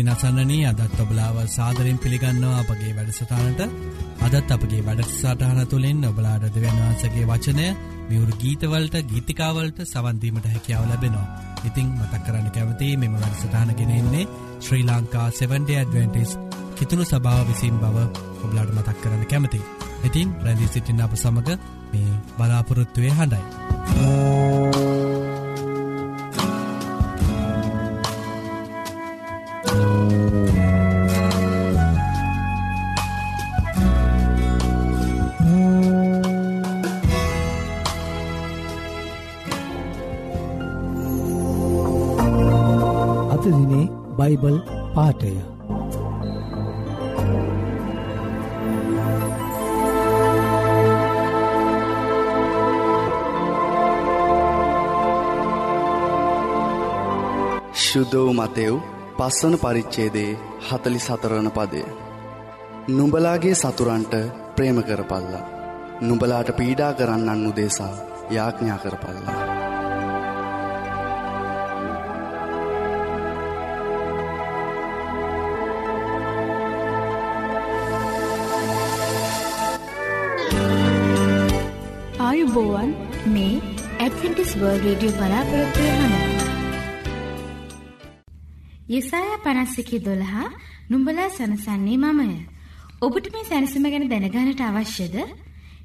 ඉතින් අසන්නනී අදත් ඔබලාව සාදරෙන් පිළිගන්නවා අපගේ වැඩසටානට අදත් අපගේ වැඩසටහන තුළින් ඔබලාඩ දෙවන්වහන්සගේ වචනය මියවරු ගීතවලට ගීතිකාවලට සවන්දීමට හැකියාව ලැබෙනවා. ඉතිං මතක් කරන්න කැවති මෙම වැඩසටානගෙනෙන්නේ ශ්‍රී ලංකා 70 ඇඩවෙන්ටිස් කිතුුණු සභාව විසින් බව ඔබලාට මතක් කරන්න කැමති. ඉතින් ප්‍රැදි සිටින්න අප සමඟ මේ බලාපොරොත්තුවය හඬයි. බයිබල් පාටය ශුද්ධෝ මතෙව් පස්වන පරිච්චේදේ හතලි සතරණ පදය. නුඹලාගේ සතුරන්ට ප්‍රේම කරපල්ලා. නුඹලාට පීඩා කරන්නන් උදේසා යාඥා කරපල්ලා. ආයුබෝවන් මේ ඇඩවෙන්ටිස් වර්ල් රේඩියෝ බලාපොරොත්තුවය හඬ. යෙසායා පනස්සිකි දොළහා නුඹලා සනසන්නේ මමය. ඔබට මේ සැනසම ගැන දැනගානට අවශ්‍යද?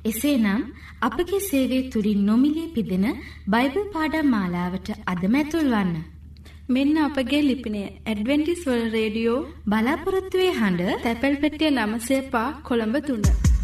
එසේ නම් අපගේ සේවේ තුරින් නොමිලේ පිදෙන බයිබල් පාඩම් මාලාවට අදම ඇතුල්වන්න. මෙන්න අපගේ ලිපිනය ඇඩවෙන්ටිස් වල් රේඩියෝ බලාපොරොත්තුවේ හඬ තැපැල් පෙටිය නමසේ පා කොළඹ තුන්න.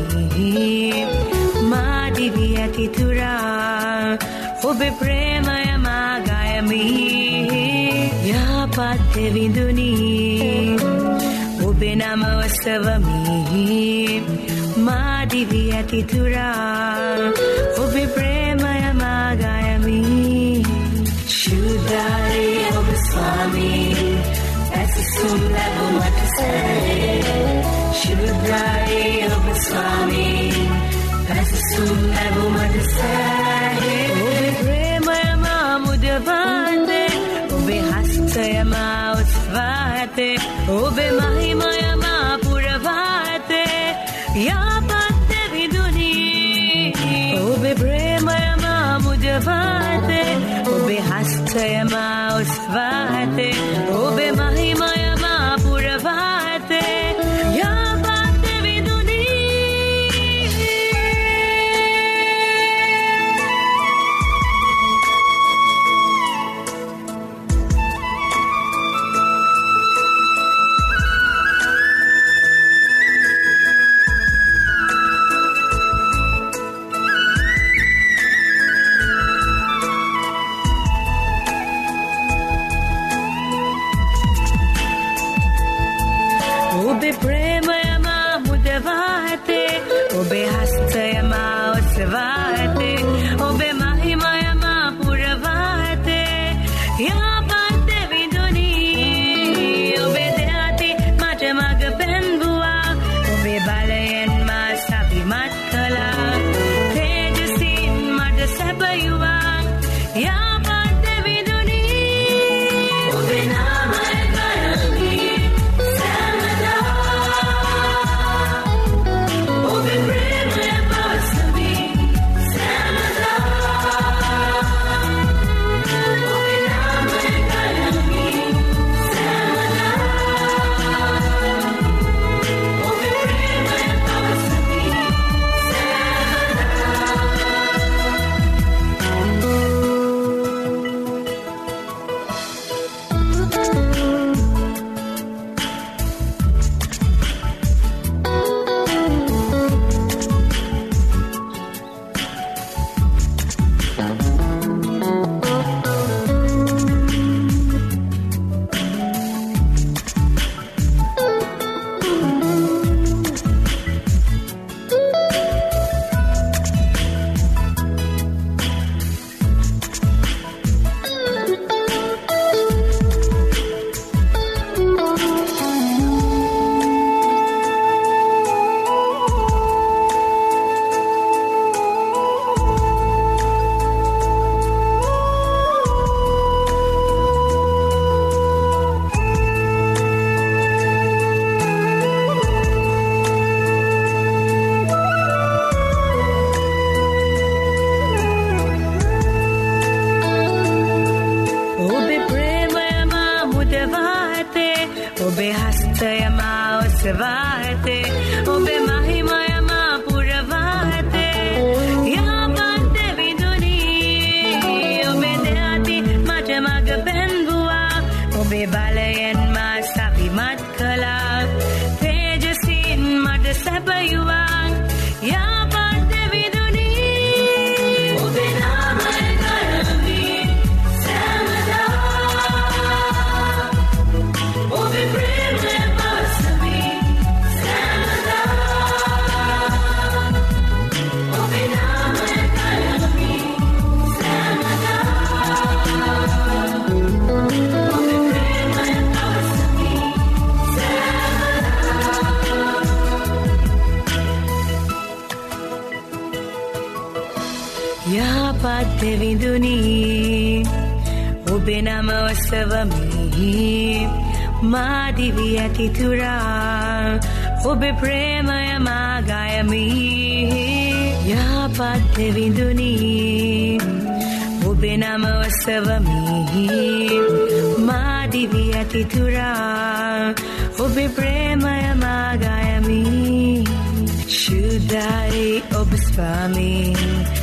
ඔස්සවමි මාදිවී ඇතිතුරා ඔබේ ප්‍රේමය මාගයමි යාපත්ත විඳුනී ඔබේ නම ඔස්සවමි මාදිවී ඇතිතුරා ඔබේ ප්‍රේමය මාගයමි ශුද්ධාරේ ඔබ ස්වාමී බඳුනි ඔබේ නම ඔස්සවමෙහි මාදිවි ඇතිතුරා ඔබේ ප්‍රේමය මාගයමි යහපත් දෙවිඳුනි. ඔබේ නම ඔස්සවමෙහි මාදිවි ඇතිතුරා ඔබේ ප්‍රේමය මාගයමි ශුද්ධයි ඔබ ස්වාමී.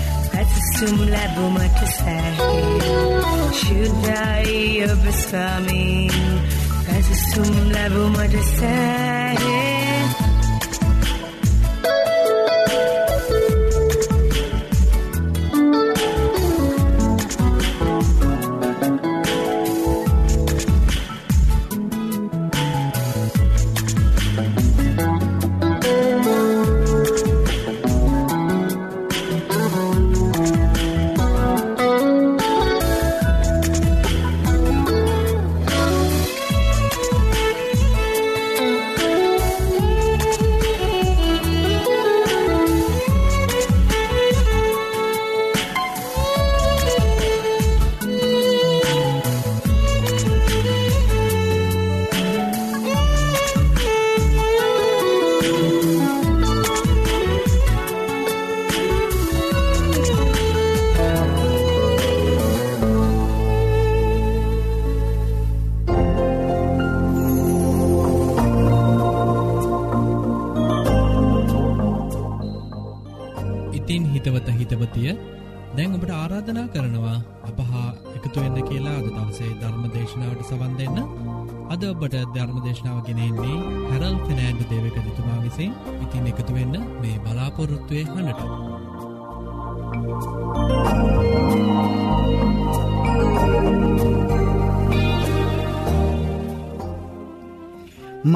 لب وما تسهل شو الداعية بس فاهمين بس لب وما تسهل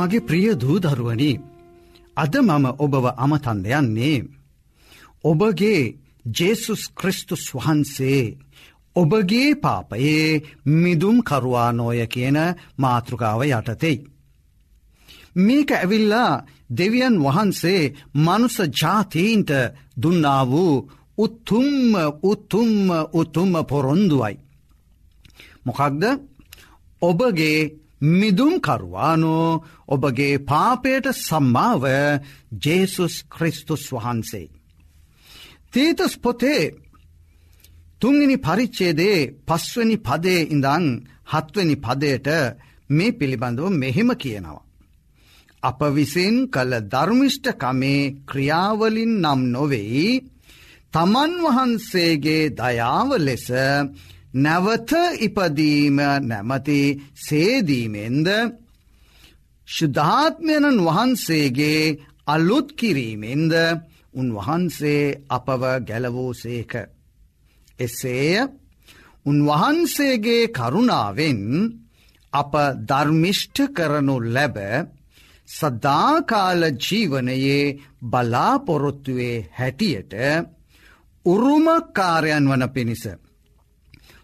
මගේ ප්‍රිය දූදරුවනි අද මම ඔබව අමතන් දෙයන්නේ. ඔබගේ ජේසුස් ක්‍රිස්තුස් වහන්සේ ඔබගේ පාපයේ මිදුම් කරුවානෝය කියන මාතෘකාව යටතෙයි. මේක ඇවිල්ලා දෙවියන් වහන්සේ මනුස ජාතීන්ට දුන්නා වූ උත්තුම්ම උත්තුම්ම උතුම්ම පොරොන්දුවයි. මොකක්ද ඔබගේ මිදුම්කරුවානෝ ඔබගේ පාපයට සම්මාව ජේසුස් ක්‍රිස්තුස් වහන්සේ. තීතස් පොතේ තුංගනි පරිච්චේදේ පස්වනි පදේ ඉඳං හත්වනි පදයට මේ පිළිබඳව මෙහෙම කියනවා. අප විසින් කළ ධර්මිෂ්ඨකමේ ක්‍රියාවලින් නම් නොවෙයි තමන් වහන්සේගේ දයාව ලෙස නැවත ඉපදීම නැමති සේදීමෙන්ද ශුද්ධාත්මයණන් වහන්සේගේ අලුත් කිරීමෙන්ද උන්වහන්සේ අපව ගැලවූ සේක. එසේය උන්වහන්සේගේ කරුණාවෙන් අප ධර්මිෂ්ඨ කරනු ලැබ සදාකාල ජීවනයේ බලාපොරොත්තුවේ හැටියට උරුමකාරයන් වන පිණිස.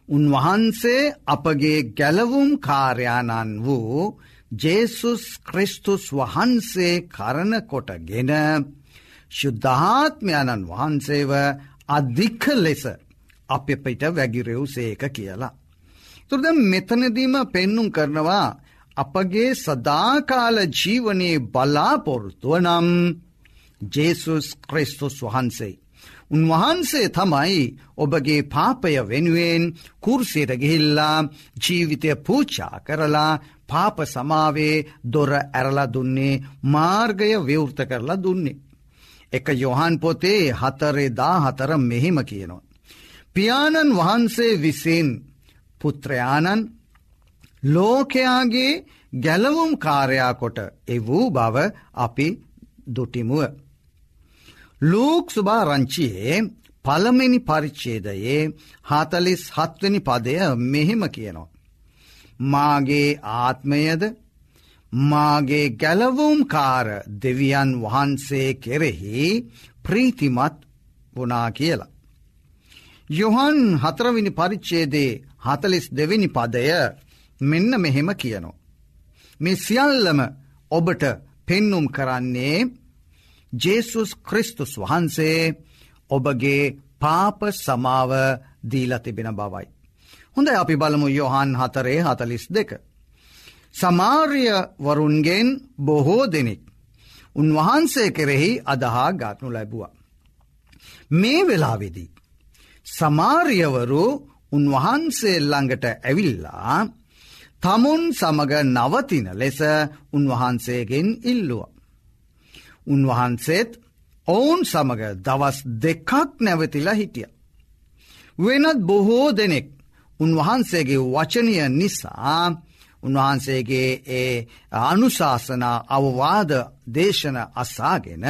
උන්වහන්සේ අපගේ ගැලවුම් කාර්යාණන් වූ ජේසුස් ක්‍රිස්තුස් වහන්සේ කරනකොටගෙන ශුද්ධාත්මයණන් වහන්සේව අධික්ක ලෙස අප පිට වැගිරෙව් සේක කියලා. තුරද මෙතනදීම පෙන්නුම් කරනවා අපගේ සදාකාල ජීවනයේ බලාපොරොත්තුව නම් ජේසුස් ක්‍රිස්තුස් වහන්සේ. උන්වහන්සේ තමයි ඔබගේ පාපය වෙනුවෙන් කුර්සියට ගිහිල්ලා ජීවිතය පූචා කරලා පාප සමාවේ දොර ඇරලා දුන්නේ මාර්ගය විවෘත කරලා දුන්නේ. එක යොහන් පොතේ හතරේ දා හතර මෙහෙම කියනවා. පියාණන් වහන්සේ විසින් පුත්‍රයාණන් ලෝකයාගේ ගැලවුම් කාරයාකොට එවූ බව අපි දුටිමුව. ලූක් සුභාරංචියයේ පළමනි පරිච්චේදයේ හතලිස් හත්වනි පදය මෙහෙම කියනවා. මාගේ ආත්මයද මාගේ ගැලවුම් කාර දෙවියන් වහන්සේ කෙරෙහි ප්‍රීතිමත් වනා කියලා. යොහන් හතරවිනි පරිච්චේදේ හතලිස් දෙවිනි පදය මෙන්න මෙහෙම කියනවා. මේ සියල්ලම ඔබට පෙන්නුම් කරන්නේ ජේසුස් ක්‍රිස්තුස් වහන්සේ ඔබගේ පාප සමාව දීලා තිබෙන බවයි. හොඳ අපි බලමු යොහන් හතරේ හතලිස් දෙක. සමාර්ය වරුන්ගෙන් බොහෝ දෙනෙක්. උන්වහන්සේ කෙරෙහි අදහා ගාටනු ලැබුවා. මේ වෙලාවෙදී. සමාරියවරු උන්වහන්සේ ළඟට ඇවිල්ලා තමුන් සමග නවතින ලෙස උන්වහන්සේගෙන් ඉල්ලුව. උන්වහන්සේත් ඔවුන් සමඟ දවස් දෙකක් නැවතිලා හිටිය. වෙනත් බොහෝ දෙනෙක් උන්වහන්සේගේ වචනය නිසා උන්වහන්සේගේ ඒ අනුශාසනා අවවාද දේශන අසාගෙන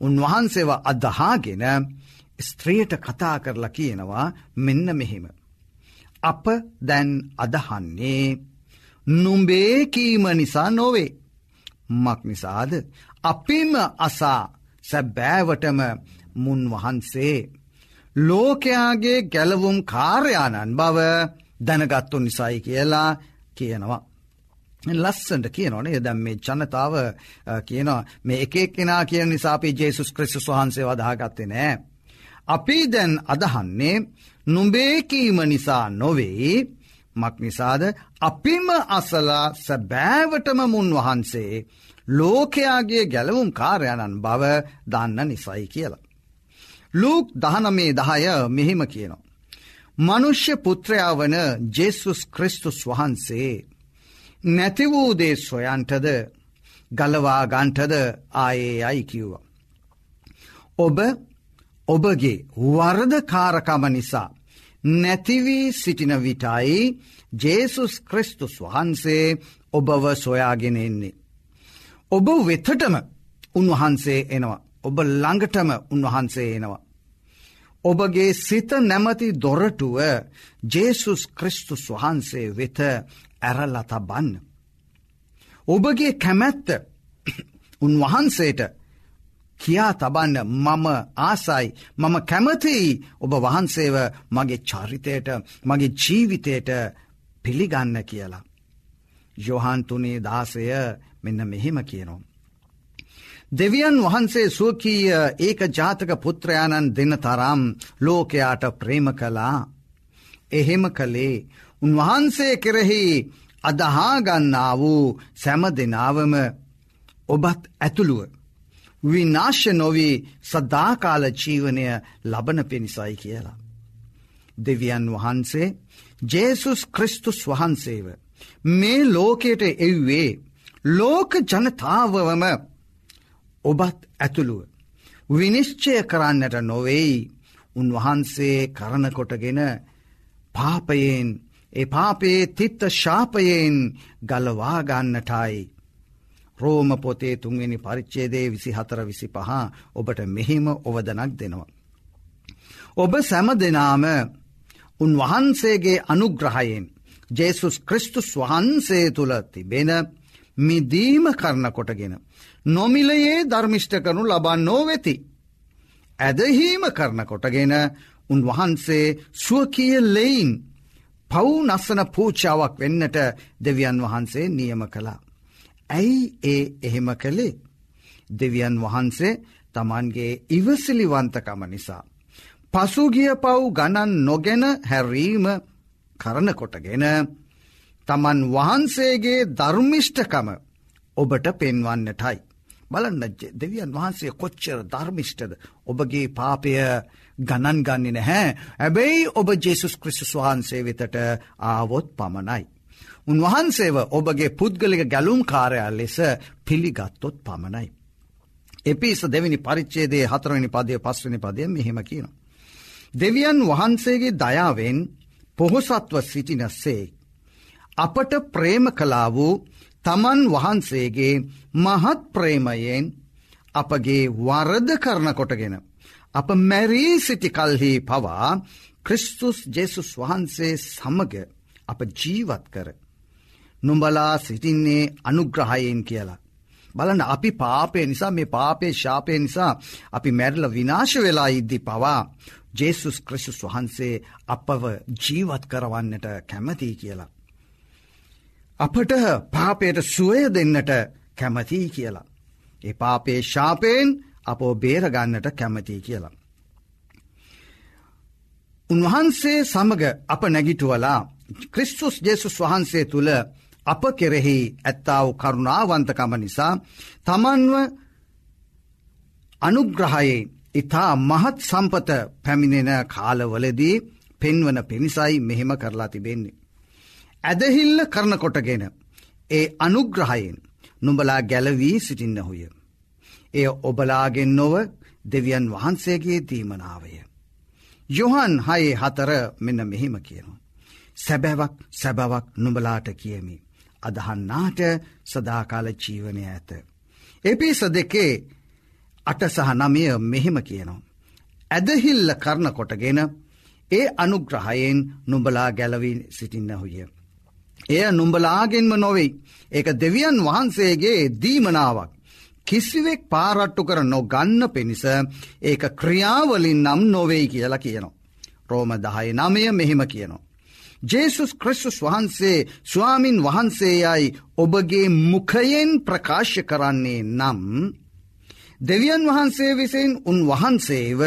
උන්වහන්සේව අදහාගෙන ස්ත්‍රියට කතා කරලා කියනවා මෙන්න මෙහෙම. අප දැන් අදහන්නේ නුම්බේකීම නිසා නොවේ. මක් නිසාද අපිම අසා සැබෑවටම මුන් වහන්සේ. ලෝකයාගේ ගැලවුම් කාර්යාණන් බව දැනගත්තු නිසයි කියලා කියනවා. ලස්සට කියනවන එදැම් මේ ජනතාව කියනවා මේ එකෙක් කෙනා කියන නිසාපි ජේසුස් ක්‍රිස්තුස් වහන්සේ වදාගත්තේ නෑ. අපි දැන් අදහන්නේ නුඹේකීම නිසා නොවෙයි මක් නිසාද අපිම අසලා සැබෑවටම මුන් වහන්සේ ලෝකයාගේ ගැලවුම් කාරයණන් බව දන්න නිසයි කියලා. ලූක් දහනමේ දහය මෙහෙම කියනවා. මනුෂ්‍ය පුත්‍රයා වන ජෙසුස් ක්‍රිස්තුස් වහන්සේ නැති වූදේ සොයන්ටද ගලවා ගන්ටද ආයේ අයි කිව්ව. ඔබ ඔබගේ වරදකාරකම නිසා නැතිවී සිටින විටයි ජේසුස් ක්‍රිස්තුස් වහන්සේ ඔබව සොයාගෙන එන්නේ. ඔබ වෙතටම උන්වහන්සේ එනවා. ඔබ ළඟටම උන්වහන්සේ එනවා. ඔබගේ සිත නැමති දොරටුව ජේසුස් ක්‍රිස්තුස් වහන්සේ වෙත ඇරලත බන්න. ඔබගේ කැමැත්ත උන්වහන්සේට කියා තබන්න මම ආසයි මම කැමතියි ඔබ වහන්සේව මගේ චරිතයට මගේ ජීවිතයට පිළිගන්න කියලා. යොහන්තුනේ දාසය මෙන්න මෙහෙම කියනවා. දෙවියන් වහන්සේ සුවකීය ඒක ජාතක පුත්‍රයාණන් දෙන තරම් ලෝකයාට ප්‍රේම කලා. එහෙම කළේ උන්වහන්සේ කෙරෙහි අදහාගන්නා වූ සැම දෙනාවම ඔබත් ඇතුළුව. විනාශ්‍ය නොවී සදාකාල ජීවනය ලබන පිණිසයි කියලා. දෙවියන් වහන්සේ ජේසුස් ක්‍රිස්තුස් වහන්සේව මේ ලෝකයට එව්වේ ලෝක ජනතාවවම ඔබත් ඇතුළුව. විනිශ්චය කරන්නට නොවෙයි උන්වහන්සේ කරනකොටගෙන පාපයෙන් ඒ පාපයේ තිත්ත ශාපයෙන් ගලවාගන්නටයි. රෝම පොතේ තුන්වෙනි පරිච්චේදේ විසි හතර විසි පහ ඔබට මෙහිම ඔවදනක් දෙනවා. ඔබ සැම දෙනාම උන්වහන්සේගේ අනුග්‍රහයෙන් ජේසුස් ක්‍රිස්තුස් වහන්සේ තුළ තිබෙන මිදීම කරන කොටගෙන. නොමිලයේ ධර්මිෂ්ට කරනු ලබන්නෝ වෙති. ඇදහීම කරන කොටගෙන උන්වහන්සේ සුවකිය ලෙයින් පව් නස්සන පූචාවක් වෙන්නට දෙවියන් වහන්සේ නියම කළා. ඇයි ඒ එහෙම කළේ. දෙවියන් වහන්සේ තමන්ගේ ඉවසිලිවන්තකම නිසා. පසුගිය පව් ගණන් නොගෙන හැරීම කරනකොටගෙන තමන් වහන්සේගේ ධර්මිෂ්ඨකම ඔබට පෙන්වන්නටයි. බලන්න දෙවියන් වහන්සේ කොච්චර ධර්මිෂ්ටද ඔබගේ පාපය ගණන් ගන්නේ නැහැ ඇබැයි ඔබ ජෙසුස් ක්‍රිස්තුස් වහන්සේ වෙතට ආවොත් පමණයි. උන්වහන්සේව ඔබගේ පුද්ගලික ගැලුම් කාරයල් ලෙස පිළිගත්තොත් පමණයි. එපිස දෙවිනි පරිච්චේදේ හතරවනි පදය පස්වනි පදය මෙහෙම කියන. දෙවියන් වහන්සේගේ දයාවෙන් පොහොසත්ව සිටිනස්සේ. අපට ප්‍රේම කලා වූ තමන් වහන්සේගේ මහත් ප්‍රේමයෙන් අපගේ වරද කරන කොටගෙන. අප මැරී සිටි කල්හි පවා ක්‍රිස්තුස් ජෙසුස් වහන්සේ සමග අප ජීවත් කර. නුඹලා සිටින්නේ අනුග්‍රහයෙන් කියලා. බලන්න අපි පාපය නිසා මේ පාපේ ශාපය නිසා අපි මැරල විනාශ වෙලා ඉද්දි පවා ජේසුස් ක්‍රෂුස් වහන්සේ අපව ජීවත් කරවන්නට කැමතියි කියලා. අපට පාපයට සුවය දෙන්නට කැමතියි කියලා. ඒ පාපේ ශාපයෙන් අපෝ බේරගන්නට කැමතියි කියලා. උන්වහන්සේ සමග අප නැගිටුවලා ක්‍රිස්තුස් ජෙසුස් වහන්සේ තුළ අප කෙරෙහි ඇත්තාව කරුණාවන්තකම නිසා තමන්ව අනුග්‍රහයේ ඉතා මහත් සම්පත පැමිණෙන කාලවලදී පෙන්වන පිණිසයි මෙහෙම කරලා තිබෙන්නේ. ඇදහිල්ල කරන කොටගෙන ඒ අනුග්‍රහයෙන් නුඹලා ගැලවී සිටින්නහුය. එය ඔබලාගෙන් නොව දෙවියන් වහන්සේගේ දීමනාවය. යොහන් හයේ හතර මෙන්න මෙහෙම කියනවා. සැබැවක් සැබවක් නුඹලාට කියමි. අදහන්නාට සදාකාල ජීවනය ඇත. එපිස දෙකේ අට සහ නමය මෙහෙම කියනවා. ඇදහිල්ල කරන කොටගෙන ඒ අනුග්‍රහයෙන් නුඹලා ගැලවී සිටින්නහුය. එය නුඹලාගෙන්ම නොවෙයි. ඒක දෙවියන් වහන්සේගේ දීමනාවක්. කිසිවෙක් පාරට්ටු කර නොගන්න පිණිස ඒක ක්‍රියාවලින් නම් නොවෙයි කියලා කියනවා. රෝම දහය නමය මෙහෙම කියනවා. ජේසුස් ක්‍රිස්තුස් වහන්සේ ස්වාමින් වහන්සේයයි ඔබගේ මුඛයෙන් ප්‍රකාශ කරන්නේ නම් දෙවියන් වහන්සේ විසින් උන්වහන්සේව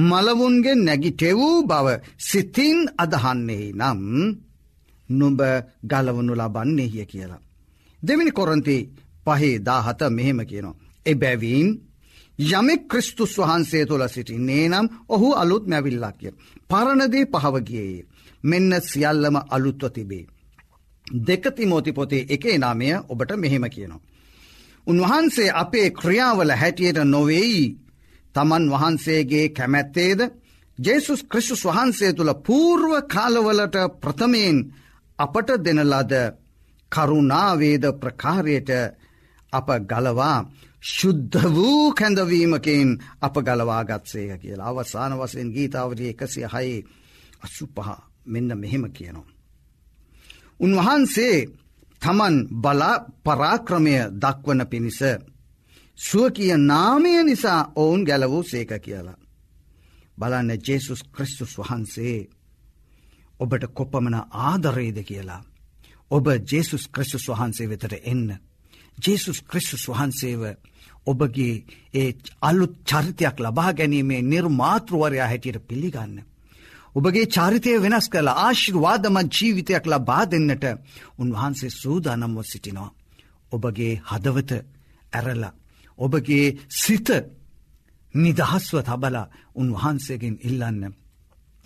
මලවුන්ගේ නැගිටෙවූ බව සිතින් අදහන්නේ නම් නුඹ ගලවනු ලබන්නේහිය කියලා. දෙමිනි කොරන්ති පහේ දාහත මෙහෙම කියනවා. එබැවීන් යමෙක් ක්‍රිස්තුස් වහන්සේ තුළ සිටින්නේ නම් ඔහු අලුත් මැවිල්ලක්ය. පරණදේ පහවගියයේ. මෙන්න සියල්ලම අලුත්ව තිබේ. දෙකතිමෝති පොතේ එකේ නාමය ඔබට මෙහෙම කියනවා. උන්වහන්සේ අපේ ක්‍රියාවල හැටියට නොවෙයි තමන් වහන්සේගේ කැමැත්තේද ජේසුස් ක්‍රිස්ුස් වහන්සේ තුළ පූර්ව කාලවලට ප්‍රථමයෙන් අපට දෙනලද කරුණාවේද ප්‍රකාරයට අප ගලවා ශුද්ධ වූ කැඳවීමකින් අප ගලවාගත්සේක කියලා අවසාන වසයෙන් ගීතාවරී එකසිය හයි අසු පහ මෙන්න මෙහෙම කියනවා. උන්වහන්සේ තමන් බලා පරාක්‍රමය දක්වන පිණිස. සුවකිය නාමය නිසා ඔවුන් ගැලවූ සේක කියලා. බලන්න ජේසුස් ක්‍රිස්තුස් වහන්සේ ඔබට කොපමන ආදරේද කියලා. ඔබ ජේසුස් ක්‍රිස්තුස් වහන්සේ වෙතට එන්න. ජේසුස් ක්‍රිස්තුස් වහන්සේව ඔබගේ ඒ අලුත් චරිතයක් ලබා ගැනීමේ නිර්මාතෘවරයා හැටියට පිළිගන්න. ඔබගේ චරිතය වෙනස් කළ ආශිර්වාදම ජීවිතයක් ලබා දෙන්නට උන්වහන්සේ සූදානම්ව සිටිනවා. ඔබගේ හදවත ඇරල. ඔබගේ සිත නිදහස්ව තබල උන්වහන්සේගෙන් ඉල්ලන්න.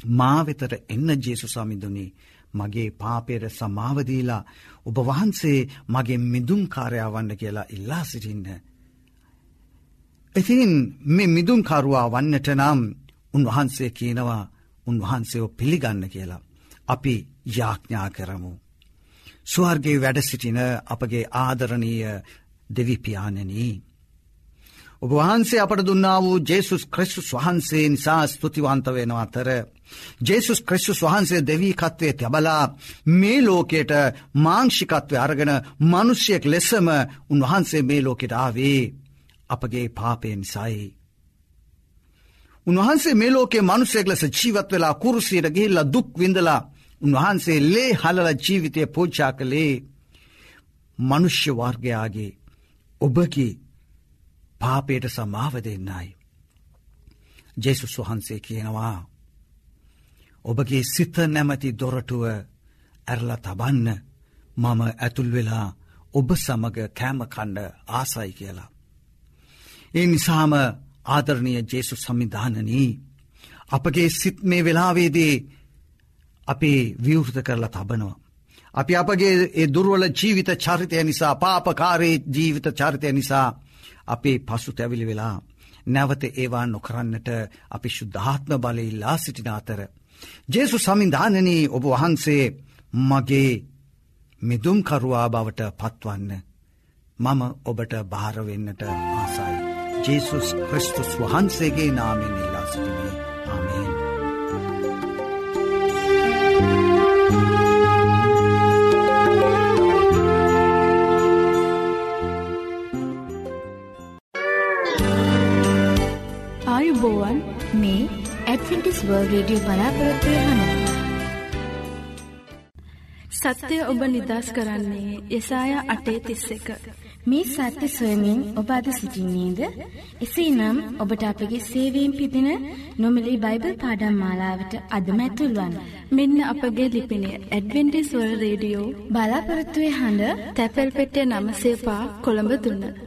මා වෙතට එන්න ජේසු සමිඳුනී මගේ පාපේර සමාවදීලා ඔබ වහන්සේ මගේ මිදුම් කාරයාවන්න කියලා ඉල්ලා සිටින්න. ඉතින් මේ මිදුම්කරුවා වන්නට නම් උන්වහන්සේ කියනවා උන්වහන්සේෝ පිළිගන්න කියලා. අපි යාඥා කරමු. ස්වර්ගේ වැඩ සිටින අපගේ ආදරණීය දෙවිපාණනී. ඔබ වහන්සේ අපට දුන්නා වූ ජේසුස් ක්‍රිස්තුස් වහන්සේ නිසා ස්තුතිවන්ත වෙනවා අතර. ජේසුස් ක්‍රිස්තුස් වහන්සේ දෙවීකත්වය තැබලා මේ ලෝකයට මාංෂිකත්වය අරගෙන මනුෂ්‍යයෙක් ලෙසම උන්වහන්සේ මේ ලෝකෙට ආවේ අපගේ පාපය නිසයි. උන්වහන්සේ මේ ලෝකේ මනුස්සෙක් ලෙස ජීවත් වෙලා කුරුසියට ගිහිල්ල දුක් විඳලා උන්වහන්සේ ලේ හලල ජීවිතය පෝච්චා කළේ මනුෂ්‍ය වර්ගයාගේ ඔබගේ පාපයට සමාව දෙන්නයි. ජෙසුස් වහන්සේ කියනවා. ඔබගේ සිත නැමති දොරටුව ඇරල තබන්න මම ඇතුල් වෙලා ඔබ සමග කෑමකණ්ඩ ආසයි කියලා. ඒ නිසාම ආදරණය ජේසු සම්මිධානනී. අපගේ සිත් මේ වෙලාවේදේ අපේ විවෘත කරලා තබනවා. අපි අපගේ ඒ දුර්වල ජීවිත චරිතය නිසා පාපකාරයේ ජීවිත චරිතය නිසා අපේ පසු තැවිලි වෙලා. නැවත ඒවා නොකරන්නට අපි ශුද්ධාත්ම බලඉල්ලා සිටින අතර. ජේසු සමිධානනී ඔබ වහන්සේ මගේ මිදුම්කරුවා බවට පත්වන්න. මම ඔබට භාරවෙන්නට ආසයි. ජේසුස් ක්‍රිස්තුස් වහන්සේගේ නාමෙන් ඉල්ලා සිටිනේ ආමේන්. ආයුබෝවන් මේ ඇඩ්වෙන්ටිස් වර්ල්ඩ් රේඩියෝ බලාපොරොත්තු වෙනවා. සත්‍යය ඔබ නිදස් කරන්නේ යසායා අටේ තිස්ස එක. මේ සත්‍ය සොයමින් ඔබ අද සිසිින්නේද? එසේනම් ඔබට අපගේ සේවීම් පිදින නොමිලි බයිබල් පාඩම් මාලාවට අදම ඇතුල්වන්න. මෙන්න අපගේ ලිපිනය ඇඩවෙන්ටිස්වල් රේඩියෝ බලාපොරොත්තුවේ හඬ තැපැල් පෙටිය නම සේපා කොළඹ තුන්න.